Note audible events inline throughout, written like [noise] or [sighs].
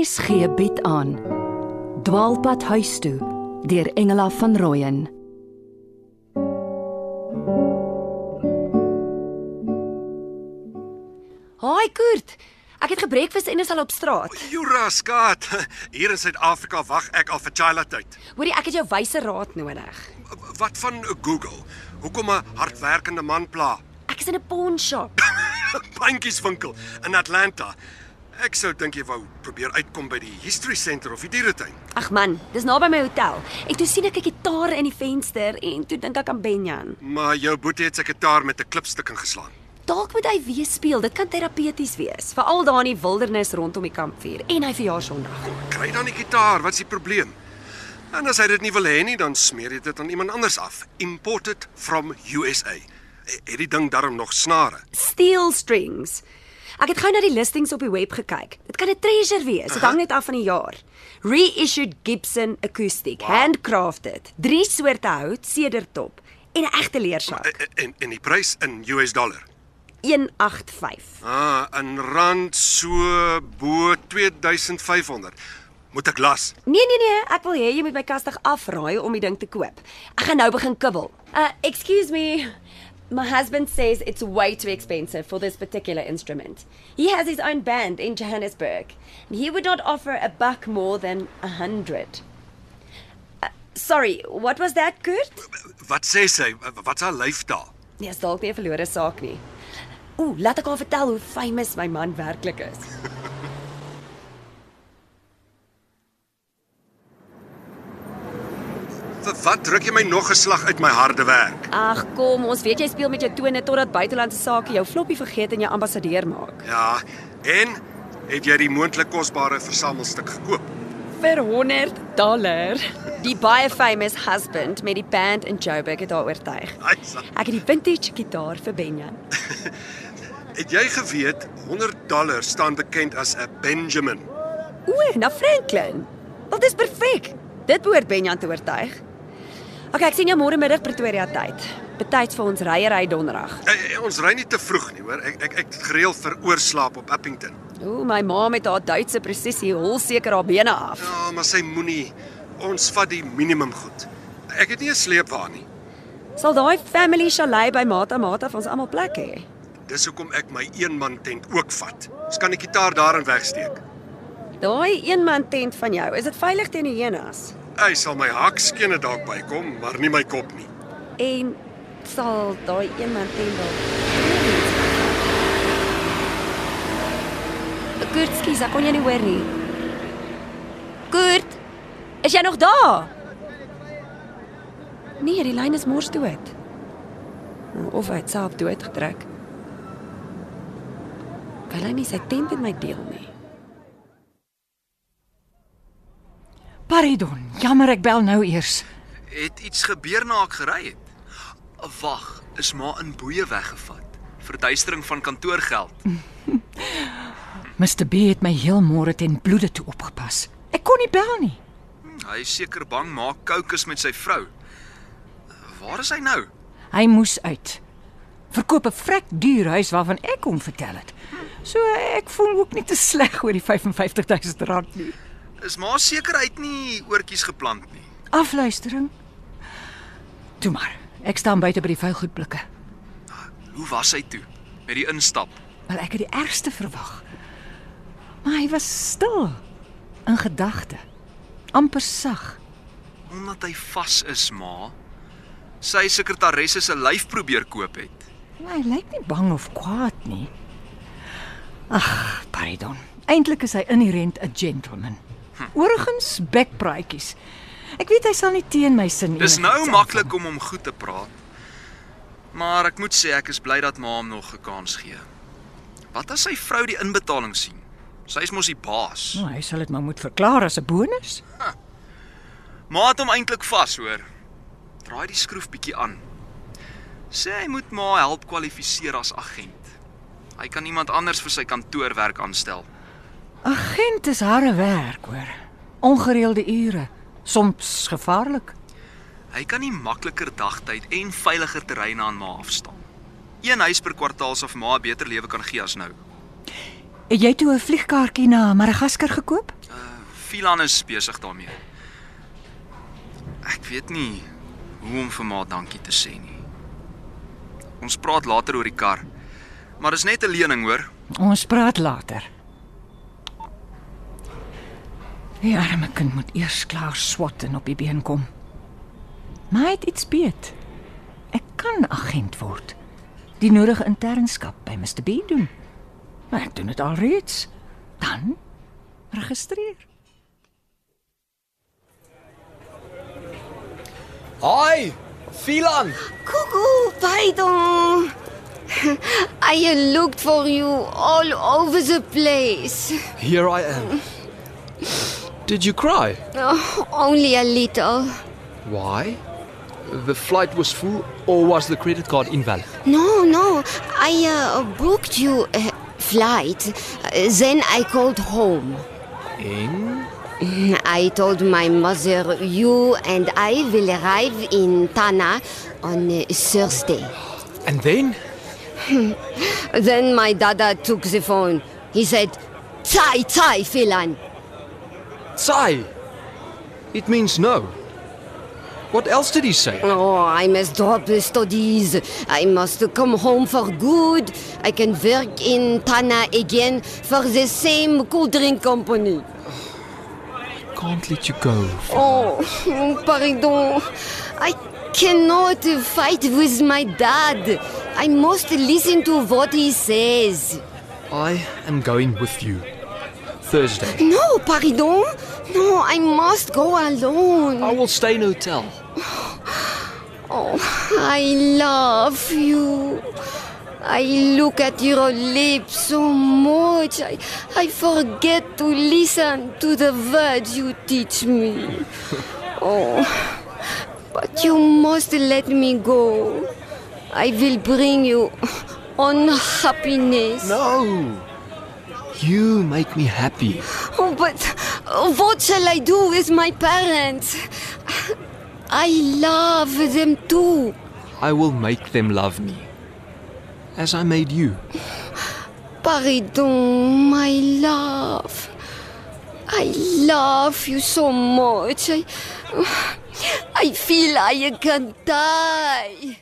RSG bied aan Dwaalpad huis toe deur Engela van Rooyen Haai Kurt. Ek het gebreakfast en is al op straat. Jura skat. Hier in Suid-Afrika wag ek al vir Chila tyd. Hoorie, ek het jou wyse raad nodig. Wat van Google? Hoekom 'n hardwerkende man pla? Ek is in 'n pawn shop. [laughs] Bandjieswinkel in Atlanta. Ek sou dink jy wou probeer uitkom by die History Center of die dieretuin. Ag man, dis naby my hotel. En toe sien ek 'n gitaar in die venster en toe dink ek aan Benjan. Maar jou boetie het sy gitaar met 'n klipstuk ingeslaan. Dalk moet hy weer speel. Dit kan terapeuties wees, veral daar in die wildernis rondom die kampvuur en hy verjaar Sondag. Kry dan die gitaar, wat's die probleem? En as hy dit nie wil hê nie, dan smeer jy dit aan iemand anders af. Imported from USA. Het die ding darm nog snare? Steel strings. Ek het gou na die listings op die web gekyk. Dit kan 'n treasure wees. Dit hang net af van die jaar. Reissued Gibson acoustic, wow. handcrafted, drie soorte hout, sedertop en 'n egte leersak. En en, en die prys in US dollar. 185. Ah, in rand so bo 2500. Moet ek las? Nee nee nee, ek wil hê jy moet my kastig afraai om die ding te koop. Ek gaan nou begin kibbel. Uh excuse me. My husband says it's way too expensive for this particular instrument. He has his own band in Johannesburg, and he would not offer a buck more than a hundred. Uh, sorry, what was that, Kurt? Wat sê sy? Wat's haar lyf daar? Nee, is dalk nie 'n verlore saak nie. Ooh, laat ek haar vertel hoe famous my man werklik is. [laughs] Wat druk jy my nog 'n slag uit my harde werk? Ag kom, ons weet jy speel met jou tone totdat buitelandse sake jou floppie vergeet en jou ambassadeur maak. Ja, en het jy die moontlik kosbare versamelstuk gekoop? Vir 100 dollar. Die baie famous husband met die band in Joburg het haar oortuig. Ek het die vintage gitaar vir Benjan. [laughs] het jy geweet 100 dollar staan bekend as 'n Benjamin? O, na Franklin. Wat is perfek. Dit behoort Benjan te oortuig. OK, ek sien jou môre middag Pretoria tyd. Betyds vir ons ryery donderdag. Eh, ons ry nie te vroeg nie, hoor. Ek ek ek het gereël vir oorslaap op Appington. Ooh, my ma met haar Duitse presisie hol seker haar bene af. Ja, maar sy moenie ons vat die minimum goed. Ek het nie 'n sleepwa nie. Sal daai family chalet by Mata Mata vir ons almal plek hê? Dis hoekom ek my eenman tent ook vat. Ons kan die gitaar daarin wegsteek. Daai eenman tent van jou, is dit veilig teen die hyenas? Hy sal my hakskene dalk bykom, maar nie my kop nie. En sal daai eenman tent dalk Kurt, ek kon jou nie hoor nie. Kurt, is jy nog daar? Nee, die lyn is mors dood. Of hy self dood gedruk. Wil hy nie sy tent met my deel nie? Paridon, jammer ek bel nou eers. Het iets gebeur na ek gery het? Wag, is maar in boeye weggevat. Verduistering van kantoorgeld. [laughs] Mr B het my heel môre ten bloede toe opgepas. Ek kon nie bel nie. Hy is seker bang maak kokes met sy vrou. Waar is hy nou? Hy moes uit. Verkoop 'n vrek duur huis waarvan ek hom vertel het. So ek voel ook nie te sleg oor die 55000 rand nie. Is maar seker hy het nie oortjies geplant nie. Afluistering. Toe maar. Ek staan buite by die vuilgoedblikke. Hoe was hy toe met die instap? Wel ek het die ergste verwag. Maar hy was stil in gedagte. amper sag. Omdat hy vas is, ma. Sy sekretaresse se lyf probeer koop het. Maar hy lyk nie bang of kwaad nie. Ag, pardon. Eintlik is hy inherent 'n gentleman. Oorgens bekpraatjies. Ek weet hy sal nie teen my sin nie. Dis nou maklik om hom goed te praat. Maar ek moet sê ek is bly dat ma hom nog 'n kans gee. Wat as sy vrou die inbetaling sien? Sy is mos die baas. Nou, hy sal dit maar moet verklaar as 'n bonus. Ha. Ma het hom eintlik vas, hoor. Draai die skroef bietjie aan. Sê hy moet ma help kwalifiseer as agent. Hy kan iemand anders vir sy kantoorwerk aanstel. Agent is harde werk, hoor. Ongereelde ure, soms gevaarlik. Hy kan nie makliker dagtyd en veiliger terreine aan ma afstaan. Een huis per kwartaal sou vir ma 'n beter lewe kan gee as nou. Het jy toe 'n vliegkaartjie na Madagaskar gekoop? Ja, Philan is besig daarmee. Ek weet nie hoe om vir ma dankie te sê nie. Ons praat later oor die kar. Maar dis net 'n lening, hoor. Ons praat later. Die arme kind moet eers klaar swat en op die been kom. Maar hy het iets beet. Ek kan agent word. Die nodige internskap by Mr B doen. Maar ek doen dit alreeds. Dan registreer. Hi, Philan. Cuckoo, pardon. [laughs] I looked for you all over the place. Here I am. Did you cry? Oh, only a little. Why? The flight was full, or was the credit card invalid? No, no. I uh, booked you a flight. Then I called home. In? [laughs] I told my mother you and I will arrive in Tana on uh, Thursday. [gasps] And then? [laughs] Then my dada took the phone. He said, Tai Tai Philan. Sai. It means no. What else did he say? Oh, I must drop the studies. I must come home for good. I can work in Tana again for the same cool drink company. I Can't let you go. Oh, [laughs] pardon. I cannot fight with my dad. I must listen to what he says. I am going with you. Thursday. No, pardon. No, I must go alone. I will stay in hotel. [sighs] Oh, I love you. I look at your lips so much. I, I forget to listen to the words you teach me. [laughs] Oh, but you must let me go. I will bring you unhappiness. No. You make me happy. Oh, but what shall I do with my parents? I love them too. I will make them love me. As I made you. Pardon, my love. I love you so much. I, I feel I can die.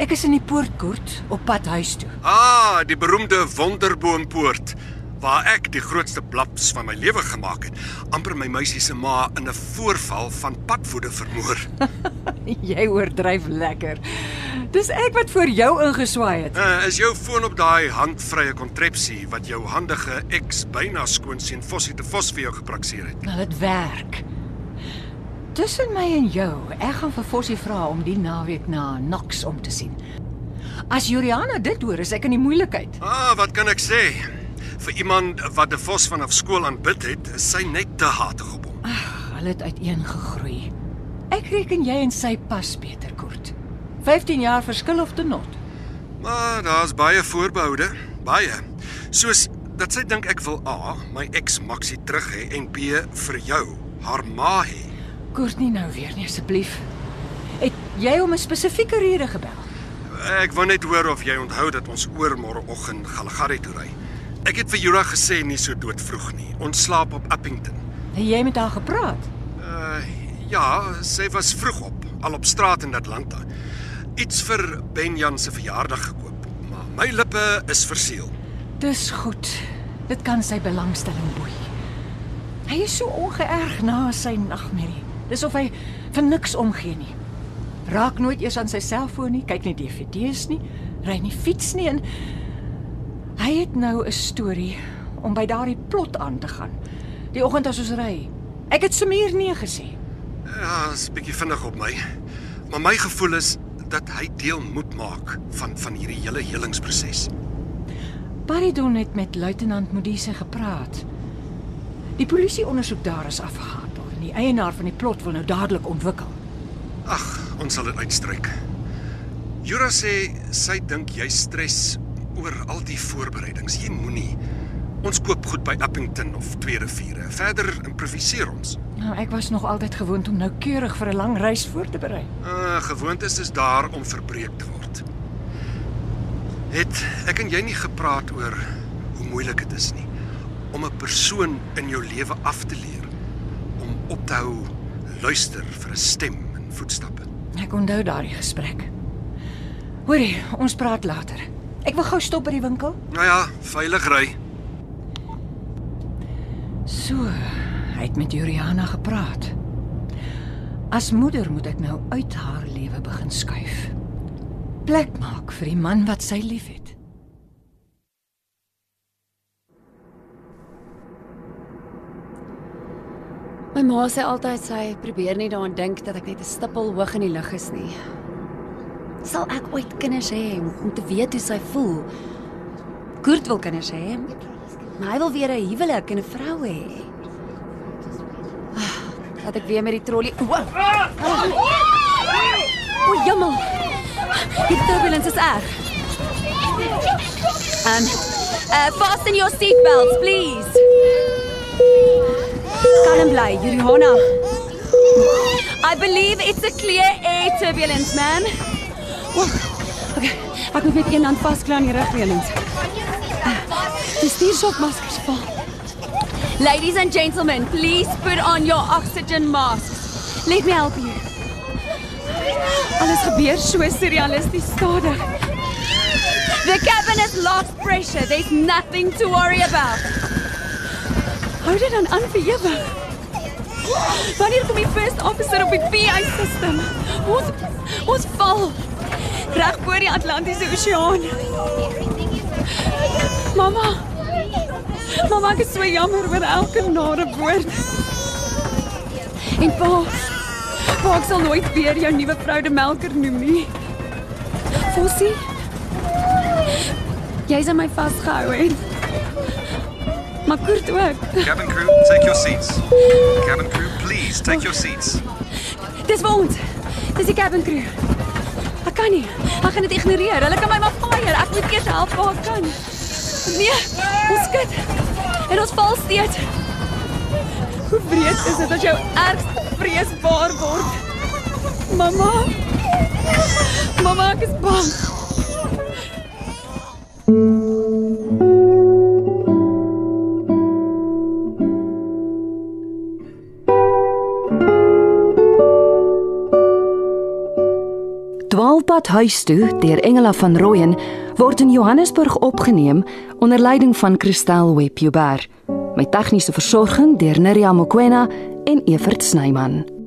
Ek is in die poortkoert op pad huis toe. Ah, die beroemde Wonderboompoort waar ek die grootste blaps van my lewe gemaak het. amper my meisie se ma in 'n voorval van padvoede vermoor. [laughs] Jy oordryf lekker. Dis ek wat vir jou ingeswaai het. Uh, is jou foon op daai handvrye kontrepsie wat jou handige ex byna skoonseun Fossie te Vos vir jou geprakseer het? Nou dit werk. Tussen my en jou, ek gaan vir Fossie vra om die naweek na Knox om te sien. As Juliana dit hoor, is ek in die moeilikheid. Ah, wat kan ek sê? Vir iemand wat 'n Vos vanaf skool aanbid het, is sy net te hatig op hom. Hulle het uiteen gegroei. Ek reken jy en sy pas beter kort. 15 jaar verskil of te not. Maar daar's baie voorbehoude, baie. Soos dat sy dink ek wil A, my ex Maxie terug hê en B vir jou, haar ma hê. Kort nie nou weer nie asseblief. Het jy om 'n spesifieke rede gebel? Ek wou net hoor of jy onthou dat ons oor môreoggend Galagari toe ry. Ek het vir Jura gesê nie so doodvroeg nie. Ons slaap op Appington. Het jy met haar gepraat? Uh ja, sy was vroeg op, al op straat in Atlanta. Iets vir Benjan se verjaardag gekoop, maar my lippe is verseël. Dis goed. Dit kan sy belangstelling boei. Hy is so ongeërg na sy nagmerrie. Dis of hy vir niks omgee nie. Raak nooit eers aan sy selfoon nie, kyk nie DVD's nie, ry nie fiets nie en hy het nou 'n storie om by daardie plot aan te gaan. Die oggend as ons ry. Ek het Samir nee gesê. Ja, is 'n bietjie vinnig op my. Maar my gevoel is dat hy deel moet maak van van hierdie hele helingsproses. Paridon het met luitenant Modise gepraat. Die polisie ondersoek daar is afgehandel en die eienaar van die plot wil nou dadelik ontwikkel. Ag, ons sal dit uitstryk. Jura sê sy dink jy stres oor al die voorbereidings. Jy moenie. Ons koop goed by Appington of Twee Riviere. Verder improviseer ons. Nou, ek was nog altyd gewoond om noukeurig vir 'n lang reis voor te berei. Uh, gewoontes is daar om verbreek te word. Het ek en jy nie gepraat oor hoe moeilik dit is nie om 'n persoon in jou lewe af te leer om op te hou luister vir 'n stem en voetstappe. Ek onthou daardie gesprek. Hoorie, ons praat later. Ek wil gou stop by die winkel. Nou ja, veilig ry. So, hy het met Juliana gepraat. As moeder moet ek nou uit haar lewe begin skuif. Plek maak vir die man wat sy liefhet. My ma sê altyd sy probeer nie daaraan dink dat ek net 'n stippel hoog in die lug is nie. Sal ek ooit kinders hê om te weet hoe sy voel? Kurt wil kinders hê. Maar hy wil weer 'n huwelik en 'n vrou hê. Ah, Dat ek weer met die trolly. O, o jammer. Die turbulence is erg. Um, uh, fasten your seatbelts, please. Kalm bly, Juliana. I believe it's a clear air turbulence, man. Okay, ek moet met een hand vaskla aan die rugleuning. Die stuurshokmaskers val. Ladies and gentlemen, please put on your oxygen masks. Let me help you. Alles gebeur so surrealisties stadig. The cabin has lost pressure. There's nothing to worry about. Hou dit dan aan vir ewig. Wanneer kom die first officer op die PA system? Ons ons val reg bo die Atlantiese Oseaan. Mamma. Mamma, ek is so jammer oor elke nare woord. En pa, pa ek sal nooit weer jou nuwe vrou de Melker noem nie. Fossie. Jy's aan my vasgehou en Maar Kurt ook. Cabin crew, take your seats. Cabin crew, please take your seats. Dis vir ons. Dis die cabin crew. Kan nie. Ek gaan dit ignoreer. Hulle kan my maar fire. Ek moet eers help waar ek kan. Nee, ons skud. En ons val steeds. Hoe breed is dit as jou ergste vrees waar word? Mamma. Mamma, ek is bang. Dwaalpad huis toe deur Engela van Rooyen word in Johannesburg opgeneem onder leiding van Christel Webjuber met tegniese versorging deur Neriya Mkwena en Evert Snyman.